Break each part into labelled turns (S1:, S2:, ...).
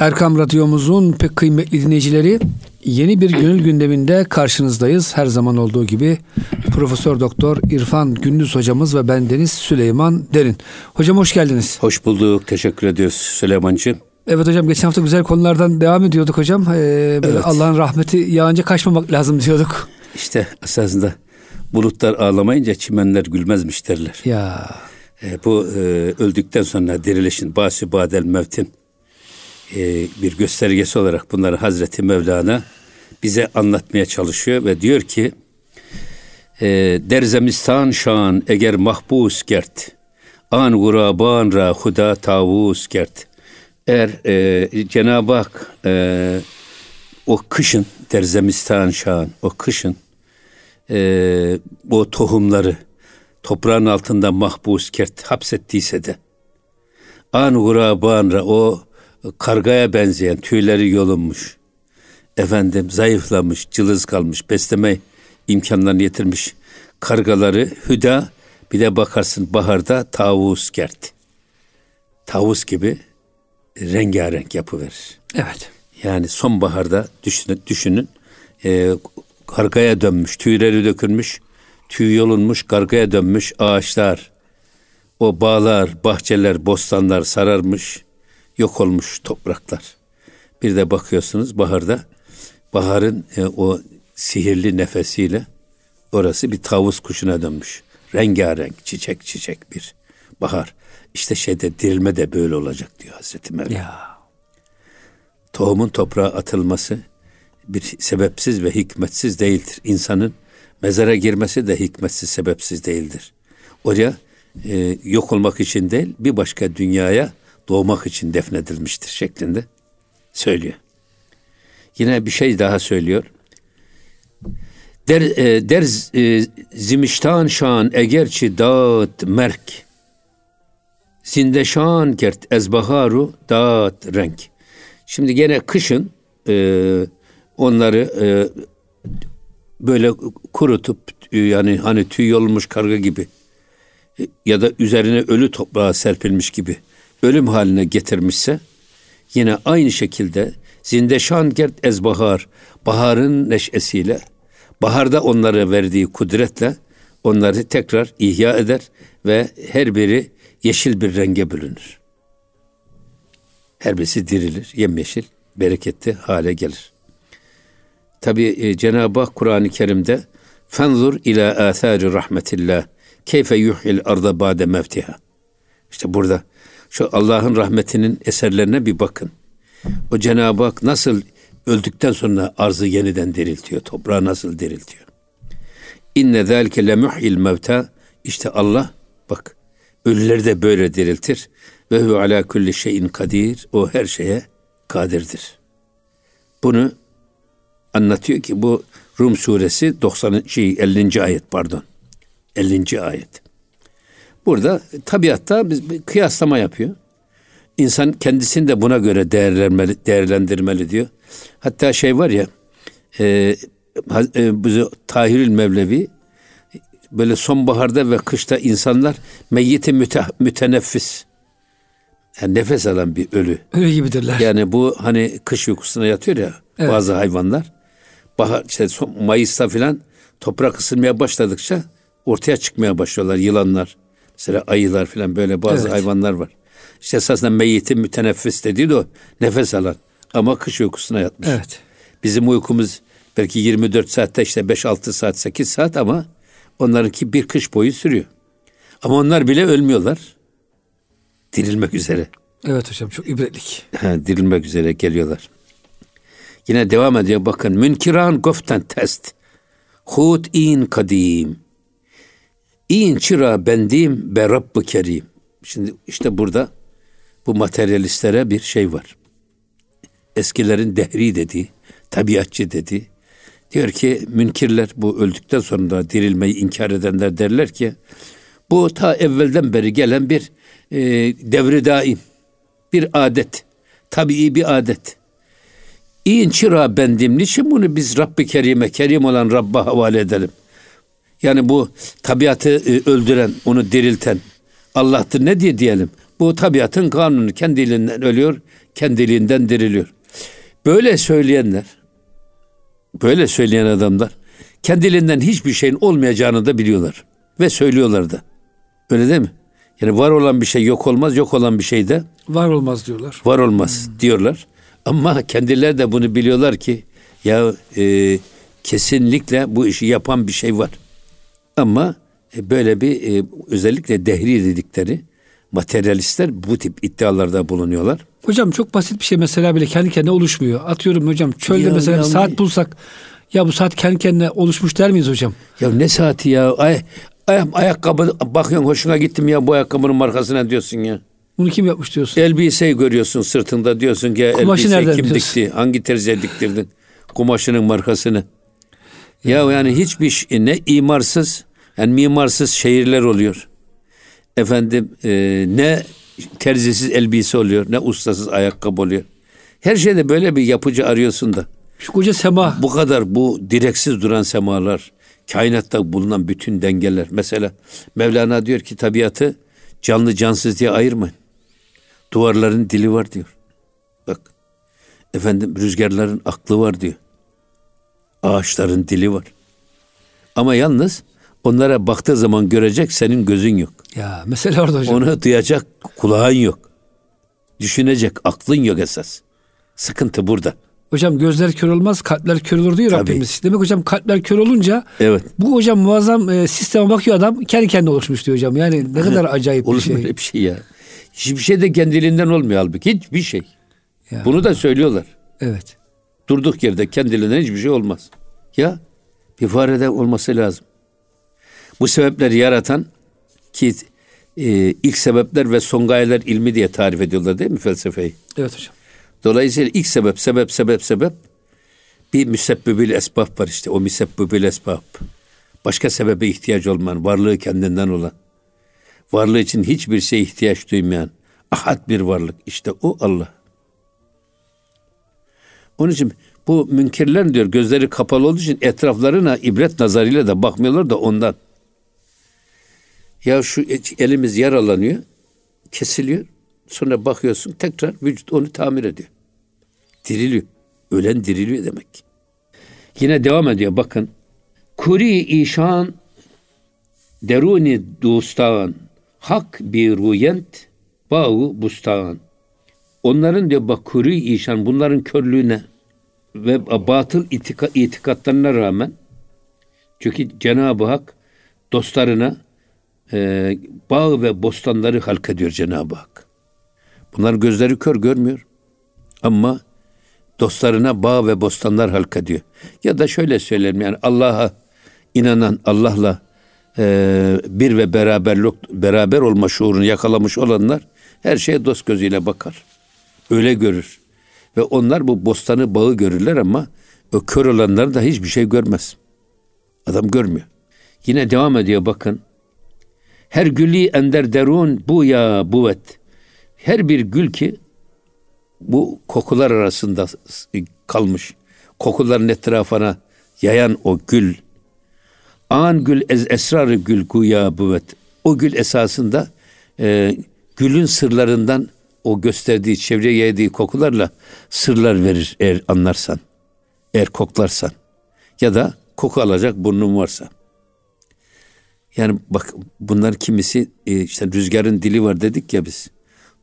S1: Erkam Radyomuzun pek kıymetli dinleyicileri yeni bir gönül gündeminde karşınızdayız. Her zaman olduğu gibi Profesör Doktor İrfan Gündüz hocamız ve ben Deniz Süleyman Derin. Hocam hoş geldiniz.
S2: Hoş bulduk. Teşekkür ediyoruz Süleymancığım.
S1: Evet hocam geçen hafta güzel konulardan devam ediyorduk hocam. Ee, evet. Allah'ın rahmeti yağınca kaçmamak lazım diyorduk.
S2: İşte esasında bulutlar ağlamayınca çimenler gülmezmiş derler.
S1: Ya.
S2: E, bu e, öldükten sonra dirilişin basi badel mevtin e, bir göstergesi olarak bunları Hazreti Mevlana bize anlatmaya çalışıyor ve diyor ki e, derzemistan şan eğer mahbus gert an guraban ra huda tavus gert. Eğer e, Cenab-ı Hak e, o kışın derzemistan şan o kışın e, o tohumları toprağın altında mahpus kert hapsettiyse de an gurabanra o kargaya benzeyen tüyleri yolunmuş efendim zayıflamış cılız kalmış besleme imkanlarını yitirmiş kargaları hüda bir de bakarsın baharda tavus kert tavus gibi rengarenk yapıverir.
S1: Evet.
S2: Yani sonbaharda düşünün, düşünün e, kargaya dönmüş, tüyleri dökülmüş, tüy yolunmuş, kargaya dönmüş ağaçlar, o bağlar, bahçeler, bostanlar sararmış, yok olmuş topraklar. Bir de bakıyorsunuz baharda, baharın e, o sihirli nefesiyle orası bir tavus kuşuna dönmüş. Rengarenk, çiçek çiçek bir bahar. İşte şeyde dirilme de böyle olacak diyor Hazreti Mevla.
S1: Ya.
S2: Tohumun toprağa atılması bir sebepsiz ve hikmetsiz değildir. İnsanın mezara girmesi de hikmetsiz, sebepsiz değildir. Oraya e, yok olmak için değil, bir başka dünyaya doğmak için defnedilmiştir şeklinde söylüyor. Yine bir şey daha söylüyor. Der, e, der e, zimiştan şan egerçi dağıt merk Zindeşan kert ezbaharu dağıt renk. Şimdi gene kışın e, onları e, böyle kurutup e, yani hani tüy olmuş karga gibi e, ya da üzerine ölü toprağa serpilmiş gibi ölüm haline getirmişse yine aynı şekilde zindeşan kert ezbahar baharın neşesiyle baharda onlara verdiği kudretle onları tekrar ihya eder ve her biri yeşil bir renge bürünür. Her birisi dirilir, yemyeşil, bereketli hale gelir. Tabi e, Cenab-ı Hak Kur'an-ı Kerim'de fenzur ila athari rahmetillah keyfe yuhyil arda ba'de mevtiha. İşte burada şu Allah'ın rahmetinin eserlerine bir bakın. O Cenab-ı Hak nasıl öldükten sonra arzı yeniden diriltiyor, toprağı nasıl diriltiyor. İnne zâlike lemuhyil mevta. İşte Allah bak Ölüleri de böyle diriltir. Ve hu ala kulli şeyin kadir. O her şeye kadirdir. Bunu anlatıyor ki bu Rum suresi 90 şey 50. ayet pardon. 50. ayet. Burada tabiatta biz bir kıyaslama yapıyor. İnsan kendisini de buna göre değerlendirmeli, değerlendirmeli diyor. Hatta şey var ya e, e, Tahirül Mevlevi böyle sonbaharda ve kışta insanlar meyyiti müte, müteneffis. Yani nefes alan bir ölü.
S1: Ölü gibidirler.
S2: Yani bu hani kış uykusuna yatıyor ya evet. bazı hayvanlar. Bahar işte son, Mayıs'ta filan toprak ısınmaya başladıkça ortaya çıkmaya başlıyorlar yılanlar. Mesela ayılar filan böyle bazı evet. hayvanlar var. İşte esasında meyyiti müteneffis dediği de o nefes alan ama kış uykusuna yatmış.
S1: Evet.
S2: Bizim uykumuz belki 24 saatte işte 5-6 saat 8 saat ama Onlarınki bir kış boyu sürüyor. Ama onlar bile ölmüyorlar. Dirilmek üzere.
S1: Evet hocam çok ibretlik.
S2: Ha, dirilmek üzere geliyorlar. Yine devam ediyor bakın. Münkiran goften test. Hud in kadim. İn çıra bendim be Rabbı kerim. Şimdi işte burada bu materyalistlere bir şey var. Eskilerin dehri dediği, tabiatçı dediği, Diyor ki münkirler bu öldükten sonra dirilmeyi inkar edenler derler ki bu ta evvelden beri gelen bir e, devri daim, bir adet, tabii bir adet. İyin çıra bendim. Niçin bunu biz Rabbi Kerim'e, Kerim olan Rabb'a havale edelim? Yani bu tabiatı e, öldüren, onu dirilten Allah'tır ne diye diyelim? Bu tabiatın kanunu kendiliğinden ölüyor, kendiliğinden diriliyor. Böyle söyleyenler, böyle söyleyen adamlar kendiliğinden hiçbir şeyin olmayacağını da biliyorlar. Ve söylüyorlar da. Öyle değil mi? Yani var olan bir şey yok olmaz, yok olan bir şey de
S1: var olmaz diyorlar.
S2: Var olmaz hmm. diyorlar. Ama kendileri de bunu biliyorlar ki ya e, kesinlikle bu işi yapan bir şey var. Ama e, böyle bir e, özellikle dehri dedikleri materyalistler bu tip iddialarda bulunuyorlar.
S1: Hocam çok basit bir şey mesela bile kendi kendine oluşmuyor. Atıyorum hocam çölde ya, mesela ya, bir saat bulsak ya bu saat kendi kendine oluşmuş der miyiz hocam?
S2: Ya ne saati ya? Ay, ay ayakkabı bakıyorsun hoşuna gittim ya bu ayakkabının markasına diyorsun ya.
S1: Bunu kim yapmış diyorsun?
S2: Elbiseyi görüyorsun sırtında diyorsun ki Kumaşı elbise kim diyorsun? dikti? Hangi terziye diktirdin? Kumaşının markasını. Ya yani hiçbir şey, ne imarsız yani mimarsız şehirler oluyor. Efendim e, ne terzisiz elbise oluyor ne ustasız ayakkabı oluyor. Her şeyde böyle bir yapıcı arıyorsun da.
S1: Şu koca sema.
S2: Bu kadar bu direksiz duran semalar, kainatta bulunan bütün dengeler. Mesela Mevlana diyor ki tabiatı canlı cansız diye ayırmayın. Duvarların dili var diyor. Bak. Efendim rüzgarların aklı var diyor. Ağaçların dili var. Ama yalnız onlara baktığı zaman görecek senin gözün yok.
S1: Ya mesela orada hocam.
S2: Onu duyacak kulağın yok. Düşünecek aklın yok esas. Sıkıntı burada.
S1: Hocam gözler kör olmaz, kalpler kör olur diyor Tabii. Rabbimiz. Demek hocam kalpler kör olunca
S2: evet.
S1: bu hocam muazzam e, sisteme bakıyor adam kendi kendine oluşmuş diyor hocam. Yani ne kadar acayip bir şey.
S2: Olur bir şey ya. Hiçbir şey de kendiliğinden olmuyor halbuki. Hiçbir şey. Ya. Bunu da söylüyorlar.
S1: Evet.
S2: Durduk yerde kendiliğinden hiçbir şey olmaz. Ya bir farede olması lazım. Bu sebepleri yaratan ki e, ilk sebepler ve son gayeler ilmi diye tarif ediyorlar değil mi felsefeyi?
S1: Evet hocam.
S2: Dolayısıyla ilk sebep, sebep, sebep, sebep bir müsebbübül esbab var işte. O müsebbübül esbab. Başka sebebe ihtiyaç olmayan, varlığı kendinden olan, varlığı için hiçbir şeye ihtiyaç duymayan, ahad bir varlık. İşte o Allah. Onun için bu münkirler diyor gözleri kapalı olduğu için etraflarına ibret nazarıyla da bakmıyorlar da ondan. Ya şu elimiz yaralanıyor, kesiliyor. Sonra bakıyorsun tekrar vücut onu tamir ediyor. Diriliyor. Ölen diriliyor demek. Yine devam ediyor bakın. Kuri işan deruni dostan hak bir ruyent bağı bustan. Onların diyor bak kuri işan bunların körlüğüne ve batıl itika, itikatlarına rağmen çünkü Cenab-ı Hak dostlarına e, bağ ve bostanları halk ediyor Cenab-ı Hak. Bunlar gözleri kör görmüyor. Ama dostlarına bağ ve bostanlar halk ediyor. Ya da şöyle söylerim yani Allah'a inanan, Allah'la e, bir ve beraberlik, beraber olma şuurunu yakalamış olanlar her şeye dost gözüyle bakar. Öyle görür. Ve onlar bu bostanı bağı görürler ama o kör olanlar da hiçbir şey görmez. Adam görmüyor. Yine devam ediyor bakın. Her gülü ender derun bu ya buvet. Her bir gül ki bu kokular arasında kalmış. Kokuların etrafına yayan o gül. An gül ez esrarı gül guya buvet. O gül esasında e, gülün sırlarından o gösterdiği, çevreye yaydığı kokularla sırlar verir eğer anlarsan. Eğer koklarsan. Ya da koku alacak burnun varsa. Yani bak bunlar kimisi e, işte rüzgarın dili var dedik ya biz.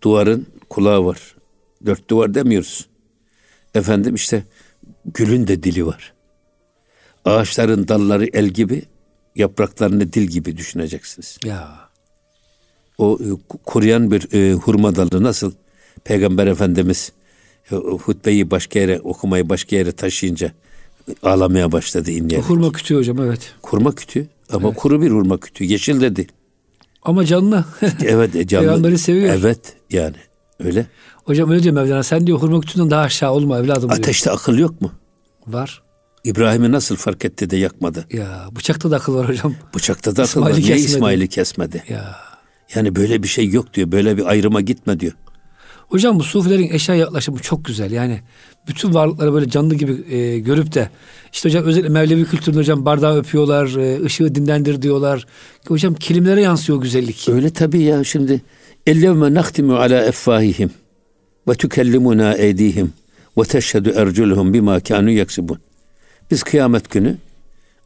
S2: Duvarın kulağı var. Dört duvar demiyoruz. Efendim işte gülün de dili var. Ağaçların dalları el gibi, yapraklarını dil gibi düşüneceksiniz.
S1: Ya.
S2: O e, kuruyan bir e, hurma dalı nasıl Peygamber Efendimiz e, hutbeyi başka yere okumayı başka yere taşıyınca ağlamaya başladı inleyerek.
S1: Hurma kütüğü hocam evet.
S2: Kurma kütüğü ama evet. kuru bir hurma kütüğü. Yeşil de değil.
S1: Ama canlı.
S2: evet e, canlı.
S1: Peygamberi seviyor.
S2: Evet yani öyle.
S1: Hocam öyle diyor Mevlana sen diyor hurma kütüğünden daha aşağı olma evladım diyor.
S2: Ateşte akıl yok mu?
S1: Var.
S2: İbrahim'i nasıl fark etti de yakmadı?
S1: Ya bıçakta da akıl var hocam.
S2: Bıçakta da akıl var. Niye kesmedi. İsmail'i kesmedi?
S1: Ya.
S2: Yani böyle bir şey yok diyor. Böyle bir ayrıma gitme diyor.
S1: Hocam bu sufilerin eşya yaklaşımı çok güzel. Yani bütün varlıkları böyle canlı gibi e, görüp de işte hocam özellikle Mevlevi kültüründe hocam bardağı öpüyorlar, e, ışığı dinlendir diyorlar. Hocam kilimlere yansıyor güzellik.
S2: Öyle tabii ya şimdi ellevme nahtimu ala effahihim ve tükellimuna eydihim ve teşhedü erculuhum bima kanu. Biz kıyamet günü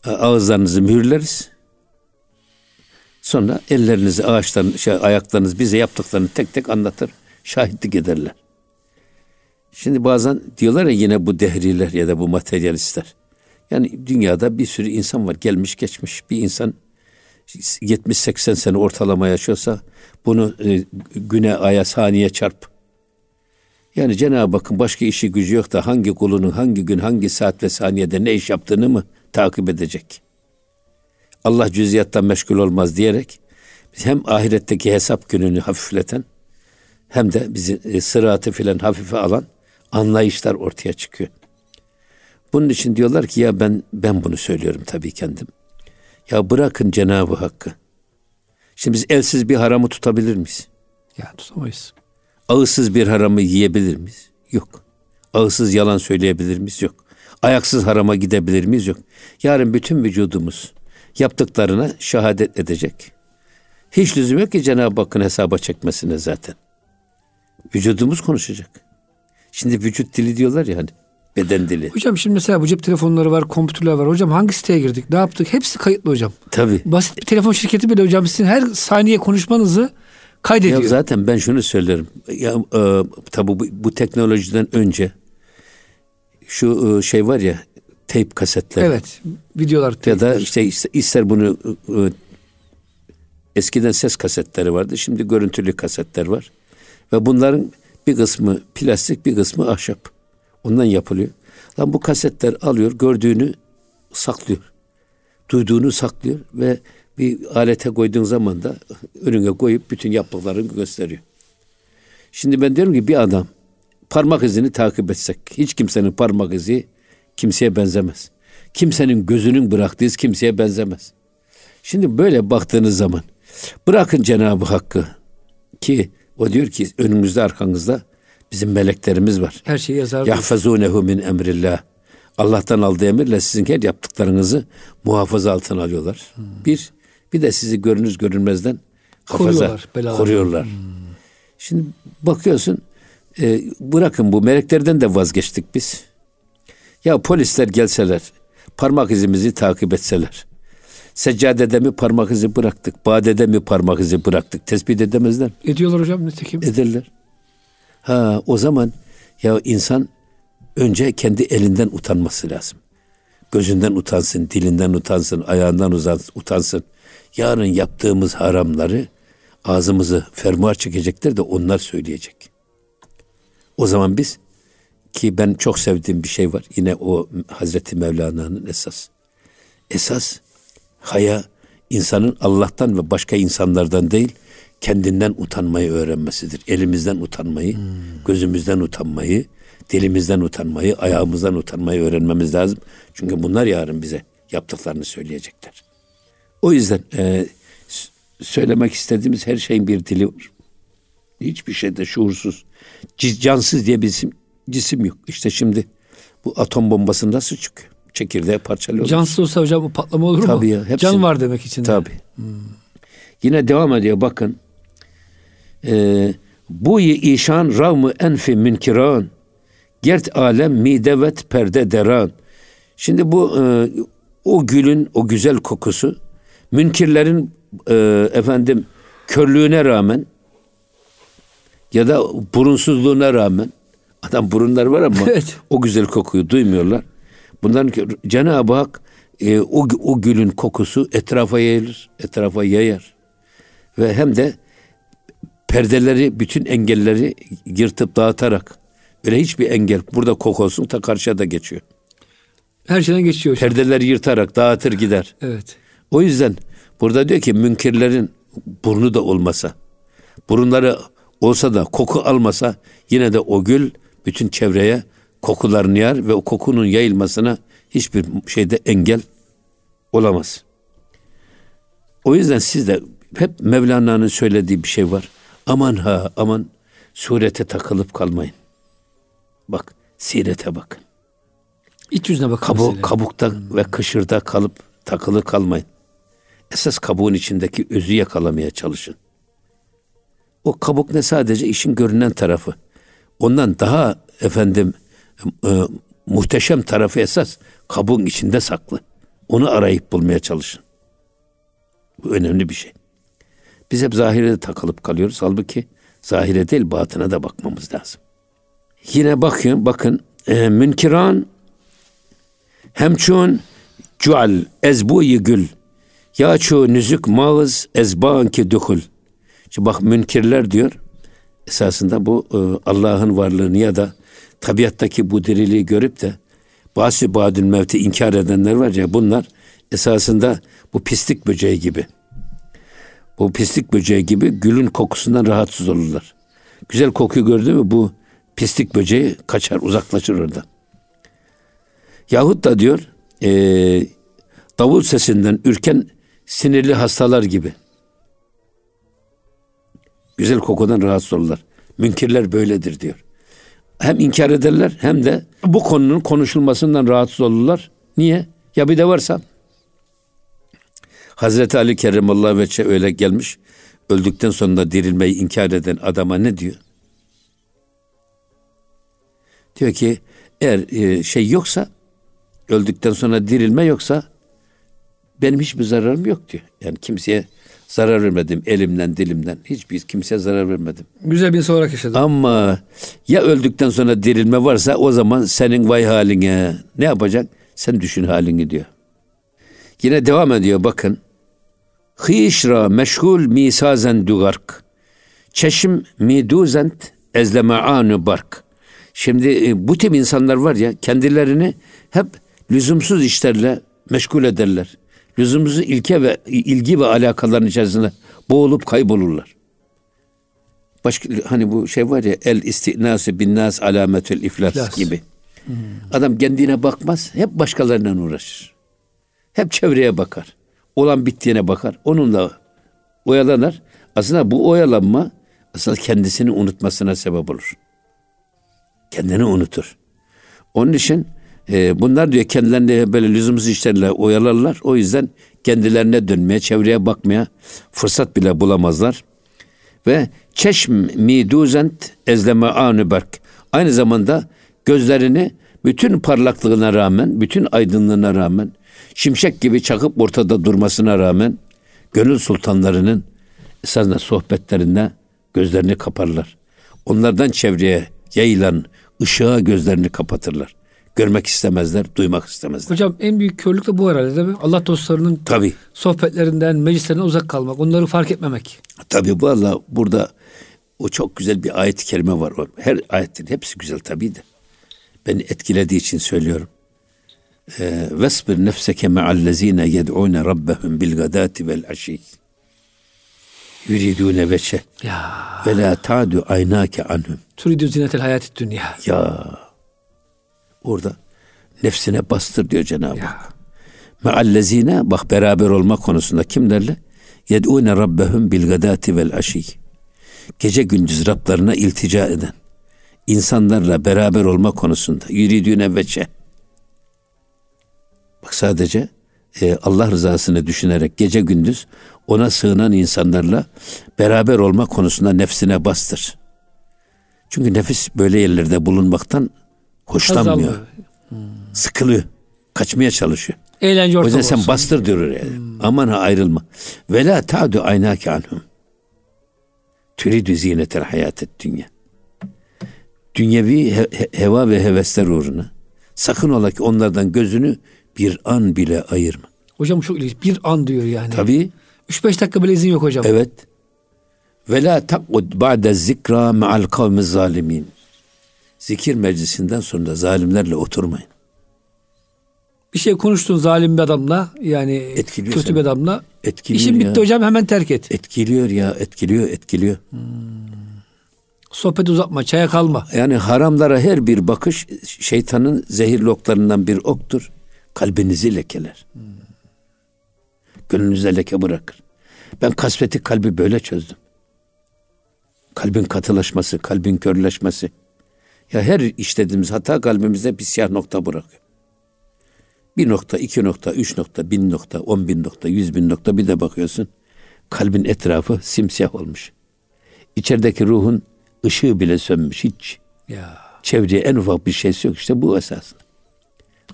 S2: e, ağızlarınızı mühürleriz. Sonra ellerinizi ağaçtan, şey, ayaklarınız bize yaptıklarını tek tek anlatır. Şahitlik ederler. Şimdi bazen diyorlar ya yine bu dehriler ya da bu materyalistler. Yani dünyada bir sürü insan var gelmiş geçmiş. Bir insan 70-80 sene ortalama yaşıyorsa bunu e, güne, aya, saniye çarp. Yani Cenab-ı Hakk'ın başka işi gücü yok da hangi kulunun hangi gün, hangi saat ve saniyede ne iş yaptığını mı takip edecek? Allah cüziyattan meşgul olmaz diyerek hem ahiretteki hesap gününü hafifleten hem de bizi e, sıratı filan hafife alan anlayışlar ortaya çıkıyor. Bunun için diyorlar ki ya ben ben bunu söylüyorum tabii kendim. Ya bırakın Cenab-ı Hakk'ı. Şimdi biz elsiz bir haramı tutabilir miyiz?
S1: Ya tutamayız.
S2: Ağızsız bir haramı yiyebilir miyiz? Yok. Ağızsız yalan söyleyebilir miyiz? Yok. Ayaksız harama gidebilir miyiz? Yok. Yarın bütün vücudumuz yaptıklarına şehadet edecek. Hiç lüzum yok ki Cenab-ı Hakk'ın hesaba çekmesine zaten. Vücudumuz konuşacak. Şimdi vücut dili diyorlar ya hani beden dili.
S1: Hocam şimdi mesela bu cep telefonları var, kompütürler var. Hocam hangi siteye girdik, ne yaptık? Hepsi kayıtlı hocam.
S2: Tabii.
S1: Basit bir telefon şirketi bile hocam sizin her saniye konuşmanızı kaydediyor.
S2: Ya zaten ben şunu söylerim. Ya e, tabii bu, bu teknolojiden önce şu e, şey var ya teyp kasetler.
S1: Evet. Videolar.
S2: Ya da işte ister bunu e, eskiden ses kasetleri vardı. Şimdi görüntülü kasetler var. Ve bunların bir kısmı plastik, bir kısmı ahşap. Ondan yapılıyor. Lan bu kasetler alıyor, gördüğünü saklıyor. Duyduğunu saklıyor ve bir alete koyduğun zaman da önüne koyup bütün yaptıklarını gösteriyor. Şimdi ben diyorum ki bir adam parmak izini takip etsek, hiç kimsenin parmak izi kimseye benzemez. Kimsenin gözünün bıraktığı iz kimseye benzemez. Şimdi böyle baktığınız zaman bırakın Cenab-ı Hakk'ı ki o diyor ki önümüzde arkanızda bizim meleklerimiz var.
S1: Her şeyi yazar.
S2: Yahfazunehu min emrillah. Allah'tan aldığı emirle sizin her yaptıklarınızı muhafaza altına alıyorlar. Hmm. Bir, bir de sizi görünüz görünmezden hafaza koruyorlar. koruyorlar. Hmm. Şimdi bakıyorsun e, bırakın bu meleklerden de vazgeçtik biz. Ya polisler gelseler, parmak izimizi takip etseler. Seccadede mi parmak izi bıraktık, badede mi parmak izi bıraktık tespit edemezler.
S1: Ediyorlar hocam nitekim.
S2: Ederler. Ha o zaman ya insan önce kendi elinden utanması lazım. Gözünden utansın, dilinden utansın, ayağından utansın. Yarın yaptığımız haramları ağzımızı fermuar çekecekler de onlar söyleyecek. O zaman biz ki ben çok sevdiğim bir şey var. Yine o Hazreti Mevlana'nın esas. Esas haya insanın Allah'tan ve başka insanlardan değil kendinden utanmayı öğrenmesidir. Elimizden utanmayı, hmm. gözümüzden utanmayı, dilimizden utanmayı, ayağımızdan utanmayı öğrenmemiz lazım. Çünkü bunlar yarın bize yaptıklarını söyleyecekler. O yüzden e, söylemek istediğimiz her şeyin bir dili var. Hiçbir şeyde şuursuz, cansız diye bir isim, cisim yok. İşte şimdi bu atom bombası nasıl çıkıyor? Çekirdeği parçalıyor.
S1: Cansız olsa hocam bu patlama olur
S2: Tabii
S1: mu?
S2: Ya, hepsini,
S1: Can var demek için.
S2: Tabii. Hmm. Yine devam ediyor bakın. Ee, bu işan ravmı enfi münkiran gert alem midevet perde deran. Şimdi bu e, o gülün o güzel kokusu münkirlerin e, efendim körlüğüne rağmen ya da burunsuzluğuna rağmen adam burunları var ama evet. o güzel kokuyu duymuyorlar. Bunların Cenab-ı Hak e, o, o gülün kokusu etrafa yayılır, etrafa yayar. Ve hem de perdeleri, bütün engelleri yırtıp dağıtarak öyle hiçbir engel burada koku olsun ta karşıya da geçiyor.
S1: Her şeyden geçiyor.
S2: Hocam. Perdeleri yırtarak dağıtır gider.
S1: Evet.
S2: O yüzden burada diyor ki münkirlerin burnu da olmasa, burunları olsa da koku almasa yine de o gül bütün çevreye kokularını yar ve o kokunun yayılmasına hiçbir şeyde engel olamaz. O yüzden siz de hep Mevlana'nın söylediği bir şey var. Aman ha aman surete takılıp kalmayın. Bak sirete bakın.
S1: İç yüzüne bakın.
S2: Kabu, kabukta hmm. ve kışırda kalıp takılı kalmayın. Esas kabuğun içindeki özü yakalamaya çalışın. O kabuk ne sadece işin görünen tarafı. Ondan daha efendim e, muhteşem tarafı esas kabuğun içinde saklı. Onu arayıp bulmaya çalışın. Bu önemli bir şey. Biz hep zahire takılıp kalıyoruz. Halbuki zahire değil batına da bakmamız lazım. Yine bakın, bakın e, münkiran hemçun cual ezbuyi gül ya çu nüzük mağız ezban ki dukul. Şimdi bak münkirler diyor. Esasında bu e, Allah'ın varlığını ya da tabiattaki bu diriliği görüp de Basi badül mevti inkar edenler var ya bunlar esasında bu pislik böceği gibi. Bu pislik böceği gibi gülün kokusundan rahatsız olurlar. Güzel kokuyu gördü mü bu pislik böceği kaçar uzaklaşır oradan. Yahut da diyor e, davul sesinden ürken sinirli hastalar gibi. Güzel kokudan rahatsız olurlar. Münkirler böyledir diyor. Hem inkar ederler hem de bu konunun konuşulmasından rahatsız olurlar. Niye? Ya bir de varsa Hazreti Ali Kerremallahu Veçe öyle gelmiş. Öldükten sonra dirilmeyi inkar eden adama ne diyor? Diyor ki eğer e, şey yoksa öldükten sonra dirilme yoksa benim hiçbir zararım yok diyor. Yani kimseye zarar vermedim elimden dilimden. Hiçbir kimseye zarar vermedim.
S1: Güzel bir olarak yaşadım.
S2: Ama ya öldükten sonra dirilme varsa o zaman senin vay haline ne yapacak? Sen düşün halini diyor. Yine devam ediyor bakın. Hişra meşgul misazen dugark. Çeşim miduzent ezleme anu bark. Şimdi e, bu tip insanlar var ya kendilerini hep lüzumsuz işlerle meşgul ederler. Lüzumsuz ilke ve ilgi ve alakaların içerisinde boğulup kaybolurlar. Başka hani bu şey var ya el istinası bin nas alametül iflas, iflas. gibi. Hmm. Adam kendine bakmaz, hep başkalarından uğraşır. Hep çevreye bakar. Olan bittiğine bakar. Onunla oyalanır. Aslında bu oyalanma aslında kendisini unutmasına sebep olur. Kendini unutur. Onun için e, bunlar diyor kendilerini böyle lüzumsuz işlerle oyalarlar. O yüzden kendilerine dönmeye, çevreye bakmaya fırsat bile bulamazlar. Ve çeşm miduzent ezleme anü berk. Aynı zamanda gözlerini bütün parlaklığına rağmen, bütün aydınlığına rağmen, şimşek gibi çakıp ortada durmasına rağmen gönül sultanlarının esasında sohbetlerinde gözlerini kaparlar. Onlardan çevreye yayılan ışığa gözlerini kapatırlar. Görmek istemezler, duymak istemezler.
S1: Hocam en büyük körlük de bu herhalde değil mi? Allah dostlarının
S2: Tabii.
S1: sohbetlerinden, meclislerinden uzak kalmak, onları fark etmemek.
S2: Tabii bu Allah burada o çok güzel bir ayet-i kerime var. Her ayetin hepsi güzel tabii de. Beni etkilediği için söylüyorum. Ee, Vesbir nefseke me'allezine yed'une rabbehum bil gadati vel aşi. Yuridune veçe. Ya. Ve la ta'du aynake anhum.
S1: Turidu zinetel hayati dünya.
S2: Ya. Orada nefsine bastır diyor Cenab-ı Hak. Meallezine bak beraber olma konusunda kimlerle? Yed'une rabbehum bil gadati vel aşi. Gece gündüz Rablarına iltica eden insanlarla beraber olma konusunda yuridüne veçe. Bak sadece e, Allah rızasını düşünerek gece gündüz ona sığınan insanlarla beraber olma konusunda nefsine bastır. Çünkü nefis böyle yerlerde bulunmaktan hoşlanmıyor. Hmm. Sıkılıyor. Kaçmaya çalışıyor.
S1: Eğlence ortamı
S2: O yüzden sen bastır diyor oraya. Hmm. Aman ha ayrılma. Ve la ta'du aynake anhum. Türidü zinetel hayatet dünya. Dünyevi he- heva ve hevesler uğruna. Sakın ola ki onlardan gözünü bir an bile ayırma.
S1: Hocam çok ilginç. Bir an diyor yani.
S2: Tabii.
S1: 3-5 dakika bile izin yok hocam.
S2: Evet. Ve la takud ba'de zikra ma'al kavmi zalimin. Zikir meclisinden sonra zalimlerle oturmayın.
S1: Bir şey konuştun zalim bir adamla yani Etkiliyor kötü seni. bir adamla. Etkiliyor İşin ya. bitti hocam hemen terk et.
S2: Etkiliyor ya etkiliyor etkiliyor. Hmm.
S1: Sohbet uzatma çaya kalma.
S2: Yani haramlara her bir bakış şeytanın zehirli oklarından bir oktur. Kalbinizi lekeler. Hmm. Gönlünüze leke bırakır. Ben kasveti kalbi böyle çözdüm. Kalbin katılaşması, kalbin körleşmesi. Ya her işlediğimiz hata kalbimizde bir siyah nokta bırakıyor. Bir nokta, iki nokta, üç nokta, bin nokta, on bin nokta, yüz bin nokta bir de bakıyorsun. Kalbin etrafı simsiyah olmuş. İçerideki ruhun ışığı bile sönmüş. Hiç
S1: Ya.
S2: Çevreye en ufak bir şeysi yok. İşte bu esas.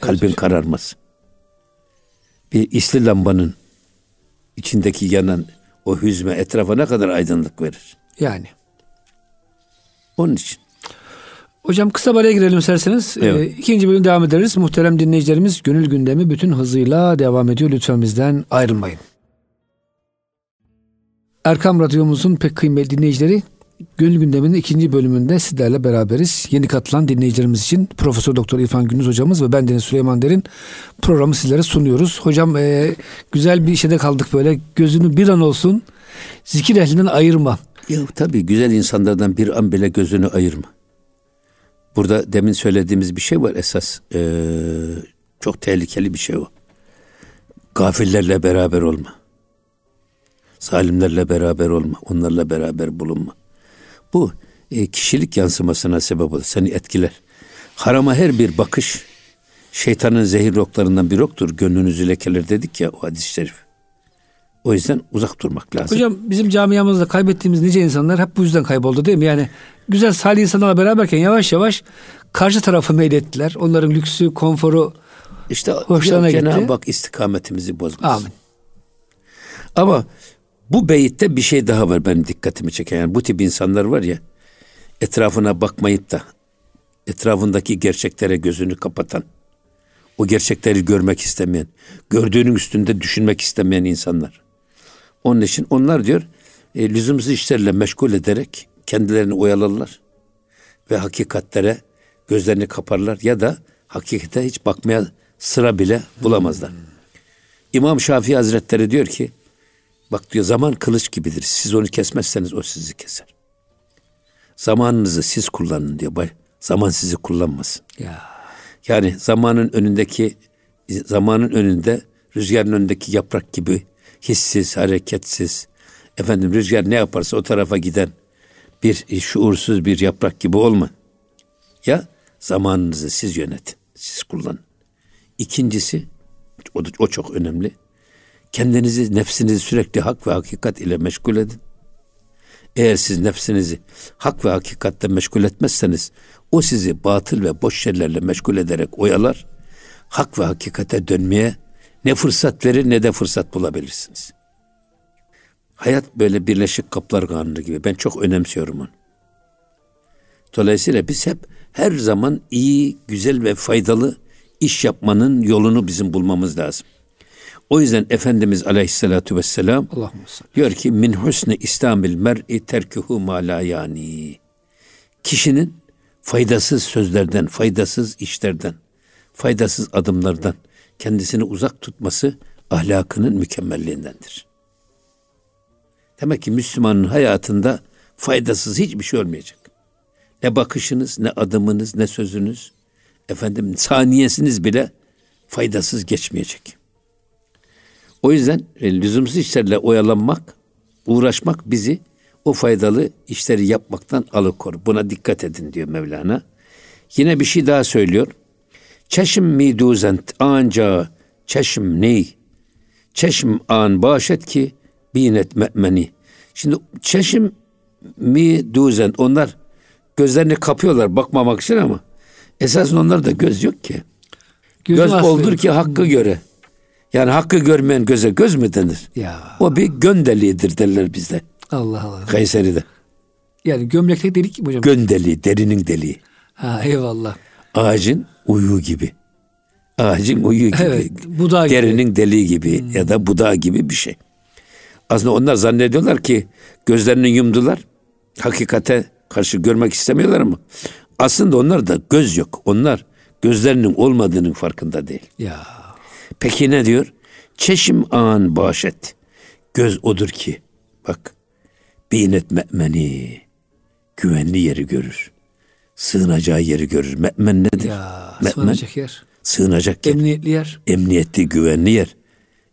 S2: Kalbin kararması. Bir isli lambanın içindeki yanan o hüzme etrafa ne kadar aydınlık verir.
S1: Yani.
S2: Onun için.
S1: Hocam kısa bir araya girelim isterseniz.
S2: Evet.
S1: Ee, ikinci bölüm devam ederiz. Muhterem dinleyicilerimiz gönül gündemi bütün hızıyla devam ediyor. Lütfen bizden ayrılmayın. Erkam Radyomuzun pek kıymetli dinleyicileri Gönül Gündemi'nin ikinci bölümünde sizlerle beraberiz. Yeni katılan dinleyicilerimiz için Profesör Doktor İrfan Gündüz hocamız ve ben Deniz Süleyman Derin programı sizlere sunuyoruz. Hocam e, güzel bir şeyde kaldık böyle. Gözünü bir an olsun zikir ehlinden ayırma.
S2: Ya tabii güzel insanlardan bir an bile gözünü ayırma. Burada demin söylediğimiz bir şey var esas. Ee, çok tehlikeli bir şey o. Gafillerle beraber olma. Zalimlerle beraber olma. Onlarla beraber bulunma. Bu e, kişilik yansımasına sebep olur. Seni etkiler. Harama her bir bakış şeytanın zehir oklarından bir oktur. Gönlünüzü lekeler dedik ya o hadis-i şerif. O yüzden uzak durmak lazım.
S1: Hocam bizim camiamızda kaybettiğimiz nice insanlar hep bu yüzden kayboldu değil mi? Yani güzel salih insanlarla beraberken yavaş yavaş karşı tarafı meylettiler. Onların lüksü, konforu
S2: İşte
S1: Hoşlarına gitti.
S2: Cenab-ı Hak istikametimizi bozmasın.
S1: Amin.
S2: Ama bu beyitte bir şey daha var benim dikkatimi çeken. Yani bu tip insanlar var ya etrafına bakmayıp da etrafındaki gerçeklere gözünü kapatan, o gerçekleri görmek istemeyen, gördüğünün üstünde düşünmek istemeyen insanlar. Onun için onlar diyor e, lüzumsuz işlerle meşgul ederek kendilerini oyalarlar ve hakikatlere gözlerini kaparlar ya da hakikate hiç bakmaya sıra bile bulamazlar. İmam Şafii Hazretleri diyor ki bak diyor zaman kılıç gibidir. Siz onu kesmezseniz o sizi keser. Zamanınızı siz kullanın diyor. Zaman sizi kullanmasın.
S1: Ya.
S2: Yani zamanın önündeki zamanın önünde rüzgarın önündeki yaprak gibi hissiz, hareketsiz. Efendim rüzgar ne yaparsa o tarafa giden bir şuursuz bir yaprak gibi olma. Ya zamanınızı siz yönetin, siz kullanın. İkincisi o, o çok önemli. Kendinizi, nefsinizi sürekli hak ve hakikat ile meşgul edin. Eğer siz nefsinizi hak ve hakikatte meşgul etmezseniz o sizi batıl ve boş şeylerle meşgul ederek oyalar. Hak ve hakikate dönmeye ne fırsat verir ne de fırsat bulabilirsiniz. Hayat böyle birleşik kaplar kanunu gibi. Ben çok önemsiyorum onu. Dolayısıyla biz hep her zaman iyi, güzel ve faydalı iş yapmanın yolunu bizim bulmamız lazım. O yüzden Efendimiz Aleyhisselatü Vesselam. Diyor ki min husni İslamil mer'i terkuhu ma la yani. Kişinin faydasız sözlerden, faydasız işlerden, faydasız adımlardan kendisini uzak tutması ahlakının mükemmelliğindendir. Demek ki Müslümanın hayatında faydasız hiçbir şey olmayacak. Ne bakışınız, ne adımınız, ne sözünüz, efendim saniyesiniz bile faydasız geçmeyecek. O yüzden e, lüzumsuz işlerle oyalanmak, uğraşmak bizi o faydalı işleri yapmaktan alıkor. Buna dikkat edin diyor Mevlana. Yine bir şey daha söylüyor. Çeşim mi duzent anca çeşim ney? Çeşim an başet ki binet me'meni. Şimdi çeşim mi duzent onlar gözlerini kapıyorlar bakmamak için ama esasında onlarda göz yok ki.
S1: Gözüm
S2: Göz oldur ki hakkı göre. Yani hakkı görmeyen göze göz mü denir?
S1: Ya
S2: O bir göndeliğidir derler bizde.
S1: Allah Allah.
S2: Kayseri'de.
S1: Yani gömlekte delik mi hocam?
S2: Göndeliği, derinin deliği.
S1: ha eyvallah.
S2: Ağacın uyuğu gibi. Ağacın uyuğu gibi.
S1: Evet, budağı gibi.
S2: Derinin deliği gibi ya da budağı gibi bir şey. Aslında onlar zannediyorlar ki gözlerini yumdular. Hakikate karşı görmek istemiyorlar ama aslında onlar da göz yok. Onlar gözlerinin olmadığının farkında değil.
S1: Ya
S2: Peki ne diyor? Çeşim an başet. Göz odur ki bak binet me'meni güvenli yeri görür. Sığınacağı yeri görür. Me'men nedir?
S1: ya
S2: Me'men
S1: sığınacak yer.
S2: sığınacak yer.
S1: Emniyetli yer.
S2: Emniyetli güvenli yer.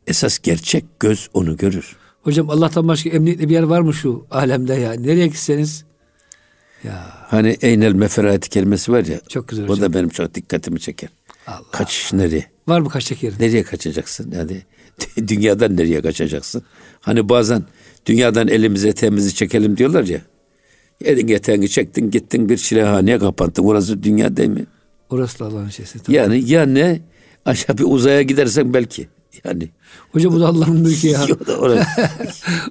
S2: Esas gerçek göz onu görür.
S1: Hocam Allah'tan başka emniyetli bir yer var mı şu alemde ya? Nereye gitseniz? Ya
S2: Hani eynel meferati kelimesi var ya.
S1: Çok güzel
S2: O
S1: hocam.
S2: da benim çok dikkatimi çeker.
S1: Allah.
S2: Kaçış nereye?
S1: var mı kaçacak yerin?
S2: Nereye kaçacaksın? Yani dünyadan nereye kaçacaksın? Hani bazen dünyadan elimize eteğimizi çekelim diyorlar ya. Edin yeteğini çektin gittin bir çilehaneye kapandın. Orası dünya değil mi?
S1: Orası da Allah'ın şeysi. Tabii.
S2: Yani ya ne aşağı bir uzaya gidersen belki. Yani.
S1: Hocam bu da Allah'ın mülkü ya.
S2: o da orası.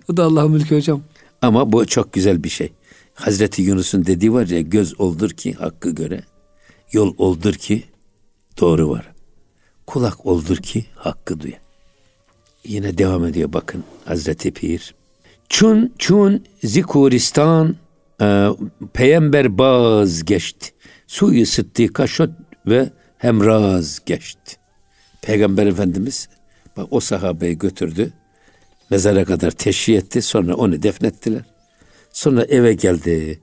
S1: o da Allah'ın mülkü hocam.
S2: Ama bu çok güzel bir şey. Hazreti Yunus'un dediği var ya göz oldur ki hakkı göre, yol oldur ki doğru var. Kulak oldur ki hakkı duya. Yine devam ediyor bakın Hazreti Pir. Çun çun zikuristan e, peyember baz geçti. Suyu sıddıka şot ve hemraz geçti. Peygamber Efendimiz bak o sahabeyi götürdü. Mezara kadar teşhi etti. Sonra onu defnettiler. Sonra eve geldi.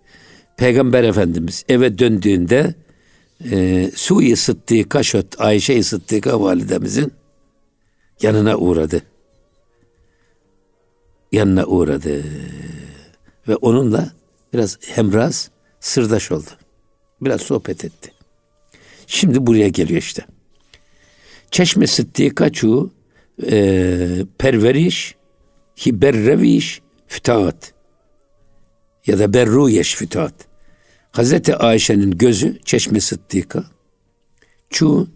S2: Peygamber Efendimiz eve döndüğünde e, Su'yu Sıddıka Şöt Ayşe-i Sıddıka validemizin yanına uğradı. Yanına uğradı. Ve onunla biraz hemraz sırdaş oldu. Biraz sohbet etti. Şimdi buraya geliyor işte. Çeşme Sıddıka çu e, perveriş hi berreviş fütaat ya da berruyeş fütaat. Hazreti Ayşe'nin gözü çeşme sıddika çu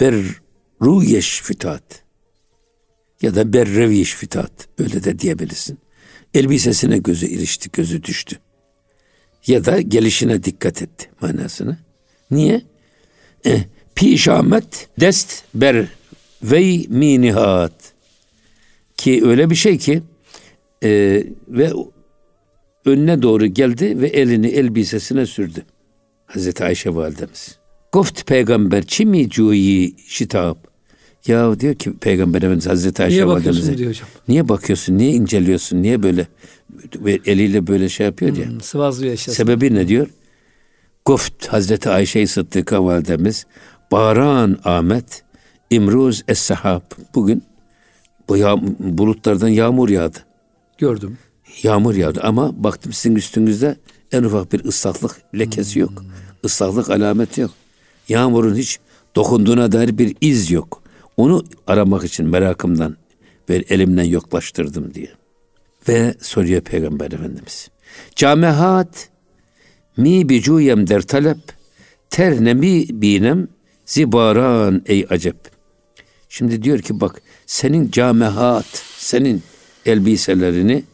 S2: berruyeş fütaat ya da berreviş fütaat öyle de diyebilirsin. Elbisesine gözü ilişti, gözü düştü. Ya da gelişine dikkat etti manasını. Niye? Eh, pişamet dest ber vey minihat ki öyle bir şey ki e, ve önüne doğru geldi ve elini elbisesine sürdü. Hazreti Ayşe validemiz. Goft peygamber çimi cuyi şitap. Ya diyor ki peygamber efendimiz Hazreti Ayşe
S1: Niye bakıyorsun diyor hocam.
S2: Niye bakıyorsun? Niye inceliyorsun? Niye böyle eliyle böyle şey yapıyor ya?
S1: Hmm, sıvazlıyor eşyası.
S2: Sebebi ne diyor? Goft Hazreti Ayşe-i Sıddıka validemiz Baran Ahmet İmruz Es-Sahab bugün bu yağ, bulutlardan yağmur yağdı.
S1: Gördüm.
S2: Yağmur yağdı ama baktım sizin üstünüzde en ufak bir ıslaklık lekesi yok. Islaklık alameti yok. Yağmurun hiç dokunduğuna dair bir iz yok. Onu aramak için merakımdan ve elimden yoklaştırdım diye. Ve soruyor Peygamber Efendimiz. Camehat mi bicuyem der talep ter nemi binem zibaran ey acep. Şimdi diyor ki bak senin camehat, senin elbiselerini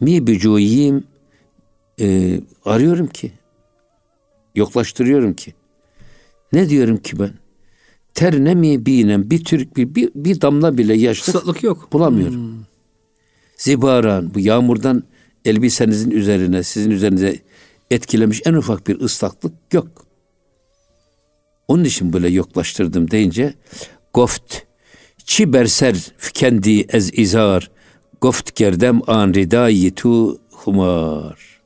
S2: mi bicuyim e, arıyorum ki, yoklaştırıyorum ki. Ne diyorum ki ben? Ter ne mi binem bir Türk bir, bir, bir damla bile yaşlık
S1: Islaklık yok.
S2: bulamıyorum. Zibaran bu yağmurdan elbisenizin üzerine sizin üzerinize etkilemiş en ufak bir ıslaklık yok. Onun için böyle yoklaştırdım deyince goft çi berser kendi ez izar goft gerdem an ridayi tu humar.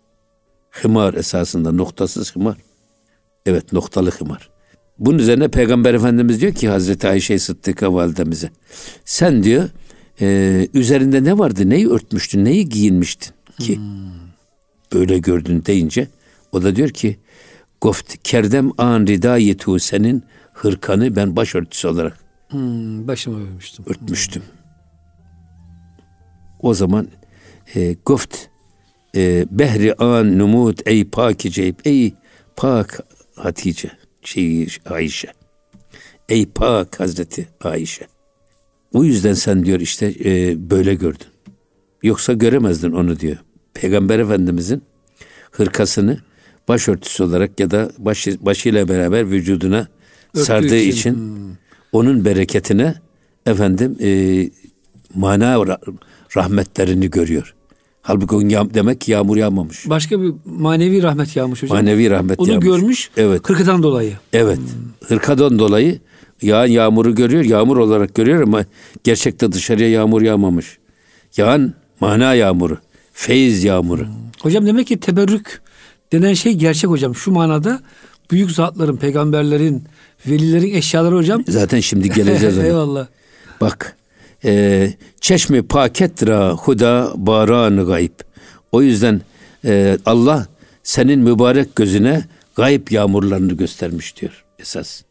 S2: Hımar esasında noktasız hımar. Evet noktalı hımar. Bunun üzerine Peygamber Efendimiz diyor ki Hazreti Ayşe Sıddıka validemize sen diyor e, üzerinde ne vardı? Neyi örtmüştün? Neyi giyinmiştin ki? Böyle gördün deyince o da diyor ki goft kerdem an ridayetu senin hırkanı ben başörtüsü olarak
S1: Hmm, başıma vermiştim.
S2: örtmüştüm. O zaman e, goft e, behri an numut ey pakice ey pak Hatice şey Ayşe ey pak Hazreti Ayşe o yüzden sen diyor işte e, böyle gördün. Yoksa göremezdin onu diyor. Peygamber Efendimizin hırkasını başörtüsü olarak ya da başı, başıyla beraber vücuduna
S1: Örttüğü
S2: sardığı
S1: için,
S2: için,
S1: hmm.
S2: onun bereketine efendim e, mana ra- rahmetlerini görüyor. Halbuki onun yağ- demek ki yağmur yağmamış.
S1: Başka bir manevi rahmet yağmış hocam.
S2: Manevi rahmet
S1: Onu
S2: yağmış.
S1: görmüş.
S2: Evet.
S1: Kırkıdan dolayı.
S2: Evet. Hırkadan dolayı yağan yağmuru görüyor, yağmur olarak görüyor ama gerçekte dışarıya yağmur yağmamış. Yağan mana yağmuru, feyiz yağmuru.
S1: Hocam demek ki teberrük denen şey gerçek hocam. Şu manada büyük zatların, peygamberlerin, velilerin eşyaları hocam.
S2: Zaten şimdi geleceğiz ona.
S1: Eyvallah.
S2: Bak, e, çeşme paketra huda baran gayb. O yüzden e, Allah senin mübarek gözüne gayb yağmurlarını göstermiş diyor esas.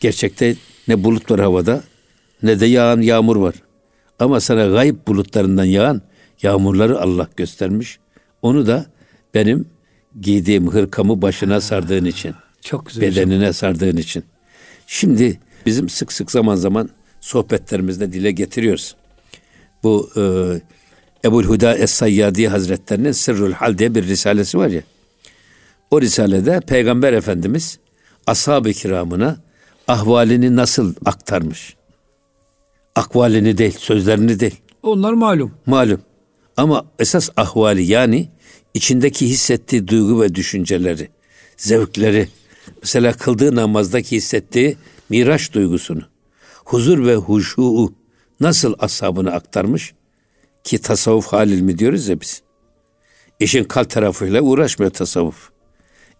S2: Gerçekte ne bulut var havada ne de yağan yağmur var. Ama sana gayb bulutlarından yağan yağmurları Allah göstermiş. Onu da benim giydiğim hırkamı başına sardığın için.
S1: Çok güzel.
S2: Bedenine hocam. sardığın için. Şimdi bizim sık sık zaman zaman sohbetlerimizde dile getiriyoruz. Bu e, Ebul Huda Es-Sayyadi Hazretlerinin Sırrul Hal diye bir risalesi var ya. O risalede Peygamber Efendimiz ashab-ı kiramına ahvalini nasıl aktarmış? Akvalini değil, sözlerini değil.
S1: Onlar malum.
S2: Malum. Ama esas ahvali yani içindeki hissettiği duygu ve düşünceleri, zevkleri, mesela kıldığı namazdaki hissettiği miraç duygusunu, huzur ve huşu'u nasıl ashabına aktarmış? Ki tasavvuf halil mi diyoruz ya biz. İşin kalp tarafıyla uğraşmıyor tasavvuf.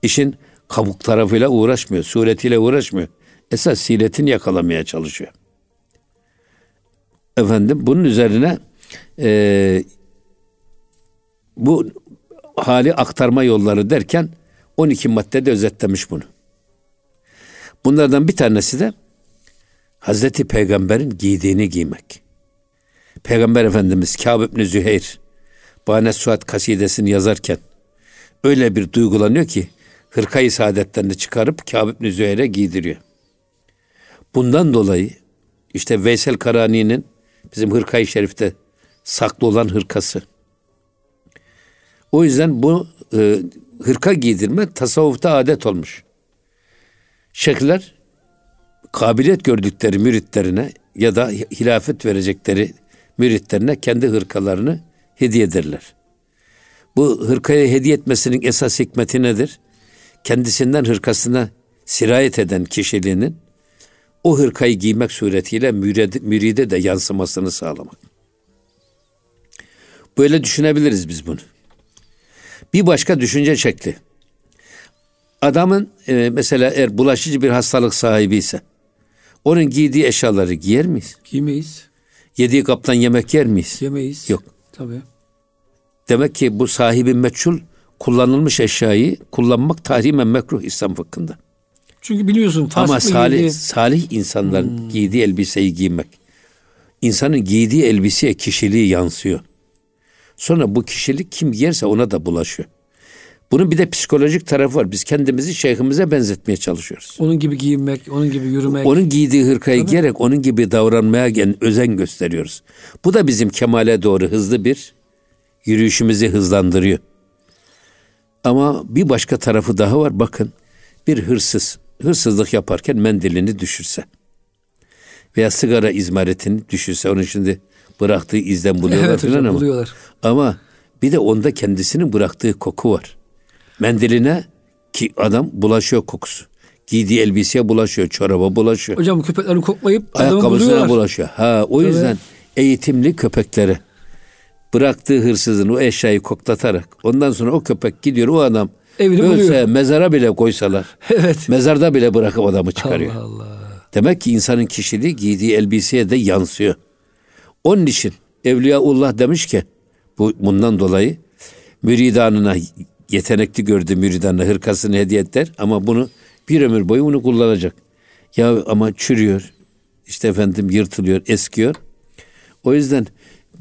S2: İşin kabuk tarafıyla uğraşmıyor, suretiyle uğraşmıyor. Esas siletini yakalamaya çalışıyor. Efendim bunun üzerine e, bu hali aktarma yolları derken 12 maddede özetlemiş bunu. Bunlardan bir tanesi de Hazreti Peygamber'in giydiğini giymek. Peygamber Efendimiz Kâb ibn Züheyr Bane Suat kasidesini yazarken öyle bir duygulanıyor ki hırkayı saadetlerini çıkarıp Kâb ibn Züheyr'e giydiriyor. Bundan dolayı işte Veysel Karani'nin bizim hırkayı şerifte saklı olan hırkası. O yüzden bu e, hırka giydirme tasavvufta adet olmuş. Şeyhler kabiliyet gördükleri müritlerine ya da hilafet verecekleri müritlerine kendi hırkalarını hediye ederler. Bu hırkayı hediye etmesinin esas hikmeti nedir? Kendisinden hırkasına sirayet eden kişiliğinin o hırkayı giymek suretiyle müride, müride de yansımasını sağlamak. Böyle düşünebiliriz biz bunu. Bir başka düşünce şekli. Adamın e, mesela eğer bulaşıcı bir hastalık sahibi ise onun giydiği eşyaları giyer miyiz?
S1: Giymeyiz.
S2: Yediği kaptan yemek yer miyiz?
S1: Yemeyiz.
S2: Yok.
S1: Tabii.
S2: Demek ki bu sahibi meçhul kullanılmış eşyayı kullanmak tahrimen mekruh İslam fıkhında.
S1: Çünkü biliyorsun
S2: Ama salih, giydiği... salih insanların hmm. giydiği elbiseyi giymek. İnsanın giydiği elbiseye kişiliği yansıyor. Sonra bu kişilik kim giyerse ona da bulaşıyor. Bunun bir de psikolojik tarafı var. Biz kendimizi şeyhimize benzetmeye çalışıyoruz.
S1: Onun gibi giyinmek, onun gibi yürümek.
S2: Onun giydiği hırkayı Tabii. giyerek onun gibi davranmaya özen gösteriyoruz. Bu da bizim kemale doğru hızlı bir yürüyüşümüzü hızlandırıyor. Ama bir başka tarafı daha var. Bakın bir hırsız hırsızlık yaparken mendilini düşürse veya sigara izmaretini düşürse onun şimdi bıraktığı izden buluyorlar evet, falan ama. Buluyorlar. Ama bir de onda kendisinin bıraktığı koku var. Mendiline ki adam bulaşıyor kokusu. Giydiği elbiseye bulaşıyor, çoraba bulaşıyor.
S1: Hocam köpeklerini koklayıp
S2: ayakkabısına bulaşıyor. Ha o yüzden evet. eğitimli köpekleri bıraktığı hırsızın o eşyayı koklatarak ondan sonra o köpek gidiyor o adam Evini ölse buluyor. mezara bile koysalar evet. mezarda bile bırakıp adamı çıkarıyor. Allah Allah. Demek ki insanın kişiliği giydiği elbiseye de yansıyor. Onun için Evliyaullah demiş ki bu bundan dolayı müridanına yetenekli gördüğü müridanına hırkasını hediye eder ama bunu bir ömür boyu bunu kullanacak. Ya ama çürüyor. işte efendim yırtılıyor, eskiyor. O yüzden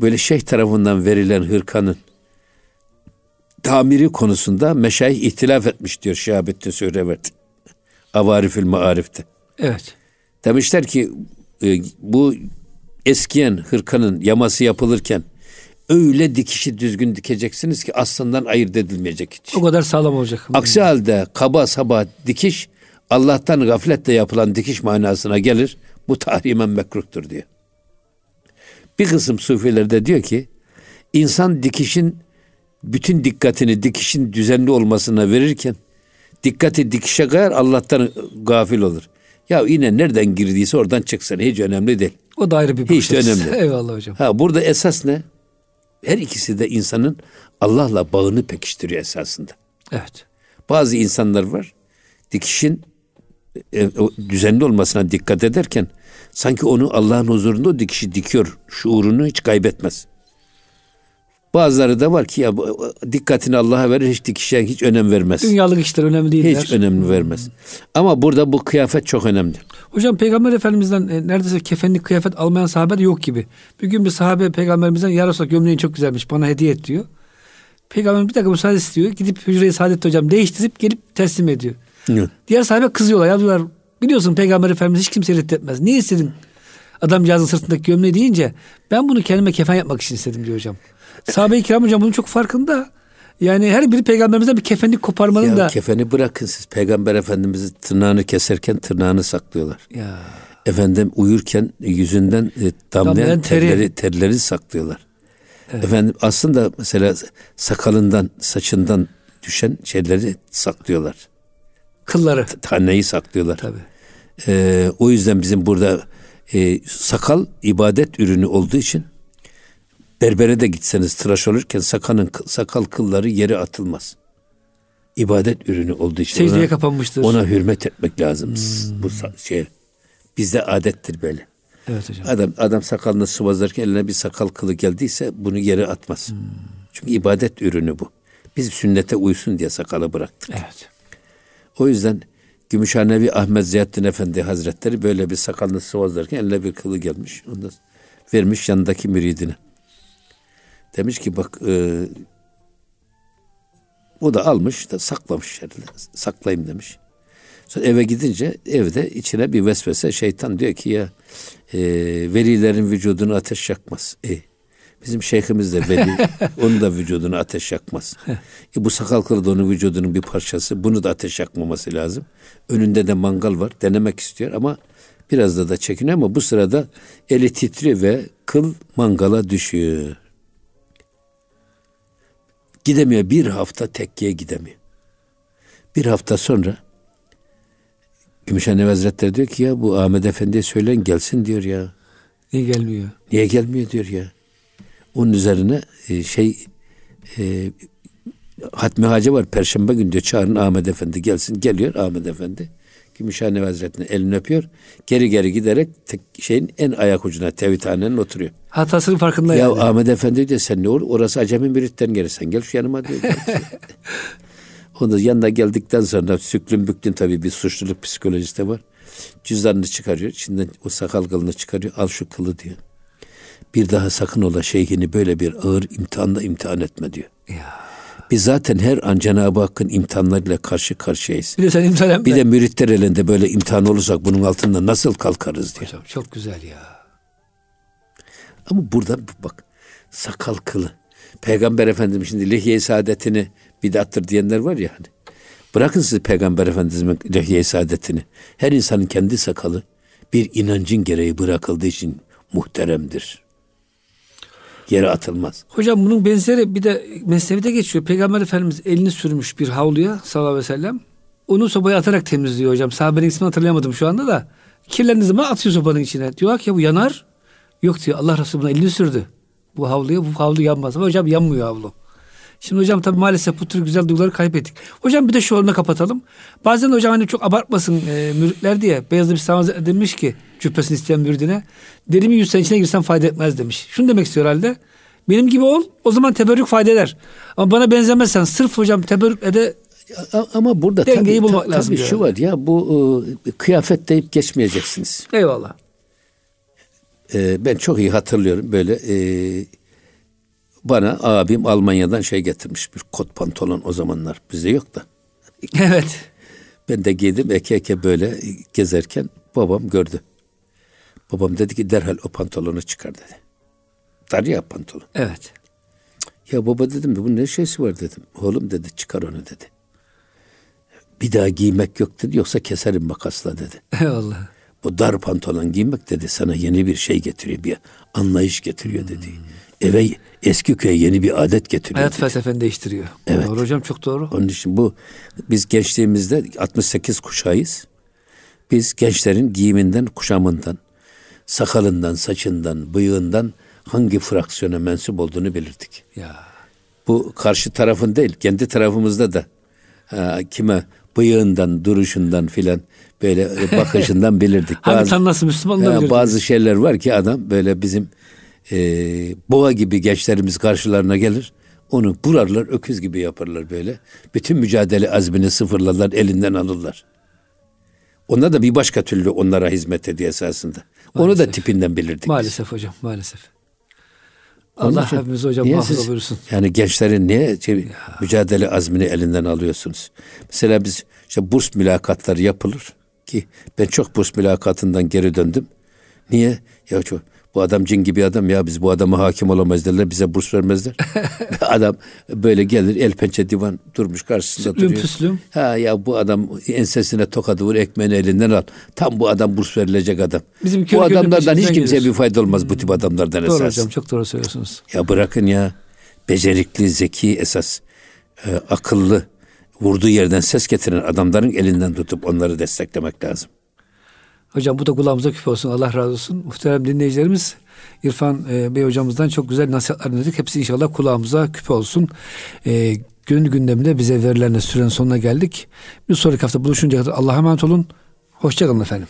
S2: böyle şeyh tarafından verilen hırkanın tamiri konusunda meşayih ihtilaf etmiş diyor Şahabettin Sörevet. Avarifül Maarif'te.
S1: Evet.
S2: Demişler ki e, bu eskiyen hırkanın yaması yapılırken öyle dikişi düzgün dikeceksiniz ki aslından ayırt edilmeyecek hiç.
S1: O kadar sağlam olacak.
S2: Aksi halde kaba saba dikiş Allah'tan gafletle yapılan dikiş manasına gelir. Bu tahrimen mekruhtur diyor. Bir kısım sufiler de diyor ki insan dikişin bütün dikkatini dikişin düzenli olmasına verirken dikkati dikişe kayar Allah'tan gafil olur. Ya yine nereden girdiyse oradan çıksın hiç önemli değil.
S1: O da ayrı bir
S2: Hiç de önemli.
S1: Eyvallah hocam.
S2: Ha burada esas ne? Her ikisi de insanın Allah'la bağını pekiştiriyor esasında.
S1: Evet.
S2: Bazı insanlar var dikişin e, düzenli olmasına dikkat ederken sanki onu Allah'ın huzurunda o dikişi dikiyor. Şuurunu hiç kaybetmez. Bazıları da var ki ya dikkatini Allah'a verir hiç dikişe hiç önem vermez.
S1: Dünyalık işler önemli değil.
S2: Hiç önemli vermez. Ama burada bu kıyafet çok önemli.
S1: Hocam Peygamber Efendimiz'den e, neredeyse kefenlik kıyafet almayan sahabe de yok gibi. Bir gün bir sahabe Peygamberimizden ya Resulallah gömleğin çok güzelmiş bana hediye et diyor. Peygamber bir dakika müsaade istiyor. Gidip hücreyi Saadettin hocam değiştirip gelip teslim ediyor.
S2: Evet.
S1: Diğer sahabe kızıyorlar. Ya diyorlar biliyorsun Peygamber Efendimiz hiç kimseyi reddetmez. Niye istedin adamcağızın sırtındaki gömleği deyince ben bunu kendime kefen yapmak için istedim diyor hocam. Sahabe-i kiram hocam bunun çok farkında. Yani her biri peygamberimizden bir kefenlik koparmanın
S2: Ya
S1: da.
S2: kefeni bırakın siz. Peygamber Efendimiz'i tırnağını keserken tırnağını saklıyorlar.
S1: Ya
S2: Efendim uyurken yüzünden e, damlayan
S1: Damlayan teri.
S2: terleri, terleri saklıyorlar. Efendim aslında mesela sakalından, saçından düşen şeyleri saklıyorlar.
S1: kılları.
S2: Taneyi saklıyorlar.
S1: Tabii.
S2: Ee, o yüzden bizim burada e, sakal ibadet ürünü olduğu için berbere de gitseniz tıraş olurken sakalın sakal kılları yere atılmaz. İbadet ürünü olduğu için
S1: Secdeye
S2: ona,
S1: kapanmıştır.
S2: ona hürmet etmek lazım. Bu sa- şey bizde adettir böyle.
S1: Evet hocam.
S2: Adam adam sakalını sıvazlarken eline bir sakal kılı geldiyse bunu yere atmaz. Çünkü ibadet ürünü bu. Biz sünnete uysun diye sakalı bıraktık.
S1: Evet.
S2: O yüzden Gümüşhanevi Ahmet Ziyaddin Efendi Hazretleri böyle bir sakalını sıvazlarken eline bir kılı gelmiş. Onu da vermiş yanındaki müridine. Demiş ki bak e, o da almış da saklamış yerine. Saklayayım demiş. Sonra eve gidince evde içine bir vesvese şeytan diyor ki ya e, velilerin vücudunu ateş yakmaz. E, bizim şeyhimiz de veli. onun da vücudunu ateş yakmaz. E, bu sakal kılı da onun vücudunun bir parçası. Bunu da ateş yakmaması lazım. Önünde de mangal var. Denemek istiyor ama biraz da da çekiniyor ama bu sırada eli titriyor ve kıl mangala düşüyor. Gidemiyor. Bir hafta tekkiye gidemiyor. Bir hafta sonra Gümüşhane Hazretleri diyor ki ya bu Ahmet Efendi'ye söylen gelsin diyor ya.
S1: Niye gelmiyor?
S2: Niye gelmiyor diyor ya. Onun üzerine e, şey e, Hatmi Hacı var. Perşembe günü diyor çağırın Ahmet Efendi gelsin. Geliyor Ahmet Efendi. Gümüşhane Hazretleri'nin elini öpüyor. Geri geri giderek tek, şeyin en ayak ucuna tevhidhanenin oturuyor.
S1: Hatasının farkında
S2: Ya
S1: yani.
S2: Ahmet Efendi diyor sen ne olur? Orası acemi müritten geri sen gel şu yanıma diyor. Onun yanına geldikten sonra süklüm büklüm tabii bir suçluluk psikolojisi de var. Cüzdanını çıkarıyor. içinden o sakal kılını çıkarıyor. Al şu kılı diyor. Bir daha sakın ola şeyhini böyle bir ağır imtihanla imtihan etme diyor.
S1: Ya.
S2: Biz zaten her an Cenab-ı Hakk'ın imtihanlarıyla karşı karşıyayız.
S1: Bir de sen imzalan
S2: Bir de müritler elinde böyle imtihan olursak bunun altında nasıl kalkarız diyor.
S1: Hocam çok güzel ya.
S2: Ama burada bak sakal kılı. Peygamber Efendimiz şimdi lihye-i saadetini bidattır diyenler var ya hani. Bırakın siz Peygamber Efendimiz'in lihye-i saadetini. Her insanın kendi sakalı bir inancın gereği bırakıldığı için muhteremdir. Yere atılmaz.
S1: Hocam bunun benzeri bir de Mesnevi'de geçiyor. Peygamber Efendimiz elini sürmüş bir havluya sallallahu aleyhi ve sellem. Onu sobaya atarak temizliyor hocam. Sahabenin ismini hatırlayamadım şu anda da. Kirlendiği zaman atıyor sobanın içine. Diyor ki ya bu yanar. Yok diyor Allah Resulü buna elini sürdü. Bu havluya bu havlu yanmaz. Ama hocam yanmıyor havlu. Şimdi hocam tabii maalesef bu tür güzel duyguları kaybettik. Hocam bir de şu örneği kapatalım. Bazen hocam hani çok abartmasın e, müritler diye Beyazlı bir Sami demiş ki cübbesini isteyen müridine derimi yüz sene içine girsen fayda etmez demiş. Şunu demek istiyor halde. Benim gibi ol o zaman teberrük fayda eder. Ama bana benzemezsen sırf hocam teberrükle de
S2: Ama burada
S1: Dengeyi
S2: tabii,
S1: bulmak
S2: ta-
S1: lazım
S2: tabii şu var ya bu e, kıyafet deyip geçmeyeceksiniz.
S1: eyvallah.
S2: E, ben çok iyi hatırlıyorum böyle e, bana abim Almanya'dan şey getirmiş bir kot pantolon o zamanlar bizde yok da.
S1: Evet.
S2: Ben de giydim eke eke böyle gezerken babam gördü. Babam dedi ki derhal o pantolonu çıkar dedi. Dar ya pantolon.
S1: Evet.
S2: Ya baba dedim bunun ne şeysi var dedim. Oğlum dedi çıkar onu dedi. Bir daha giymek yok dedi yoksa keserim makasla dedi.
S1: Eyvallah.
S2: Bu dar pantolon giymek dedi sana yeni bir şey getiriyor bir anlayış getiriyor dedi. Eve eski köye yeni bir adet getiriyor.
S1: Hayat felsefeni değiştiriyor.
S2: Evet.
S1: Doğru hocam çok doğru.
S2: Onun için bu biz gençliğimizde 68 kuşağıyız. Biz gençlerin giyiminden, kuşamından, sakalından, saçından, bıyığından hangi fraksiyona mensup olduğunu belirttik.
S1: Ya.
S2: Bu karşı tarafın değil, kendi tarafımızda da ha, kime bıyığından, duruşundan filan böyle bakışından bilirdik.
S1: Hangi tan nasıl Müslüman
S2: Ha,
S1: olabilir?
S2: bazı şeyler var ki adam böyle bizim e, boğa gibi gençlerimiz karşılarına gelir. Onu burarlar, öküz gibi yaparlar böyle. Bütün mücadele azmini sıfırlarlar, elinden alırlar. Onlar da bir başka türlü onlara hizmet ediyor esasında. Onu da
S1: Maalesef.
S2: tipinden bilirdik. biz.
S1: Maalesef hocam maalesef. Allah hepimizi hocam
S2: siz-
S1: buyursun.
S2: Yani gençlerin niye şey, mücadele azmini elinden alıyorsunuz? Mesela biz işte burs mülakatları yapılır ki ben çok burs mülakatından geri döndüm. Niye? Ya çok bu adam cin gibi adam ya biz bu adama hakim olamayız derler bize burs vermezler. adam böyle gelir el pençe divan durmuş karşısında
S1: Süslüm
S2: duruyor.
S1: püslüm.
S2: Ha ya bu adam ensesine tokadı vur ekmeğini elinden al. Tam bu adam burs verilecek adam.
S1: Bizim
S2: bu adamlardan hiç kimseye
S1: gelir.
S2: bir fayda olmaz bu tip adamlardan
S1: Doğru
S2: esas.
S1: hocam çok doğru söylüyorsunuz.
S2: Ya bırakın ya. Becerikli, zeki esas e, akıllı vurduğu yerden ses getiren adamların elinden tutup onları desteklemek lazım.
S1: Hocam bu da kulağımıza küpe olsun. Allah razı olsun. Muhterem dinleyicilerimiz İrfan e, Bey hocamızdan çok güzel nasihatler dinledik. Hepsi inşallah kulağımıza küpe olsun. E, gönül gündeminde bize verilen sürenin sonuna geldik. Bir sonraki hafta buluşuncaya kadar Allah'a emanet olun. Hoşçakalın efendim.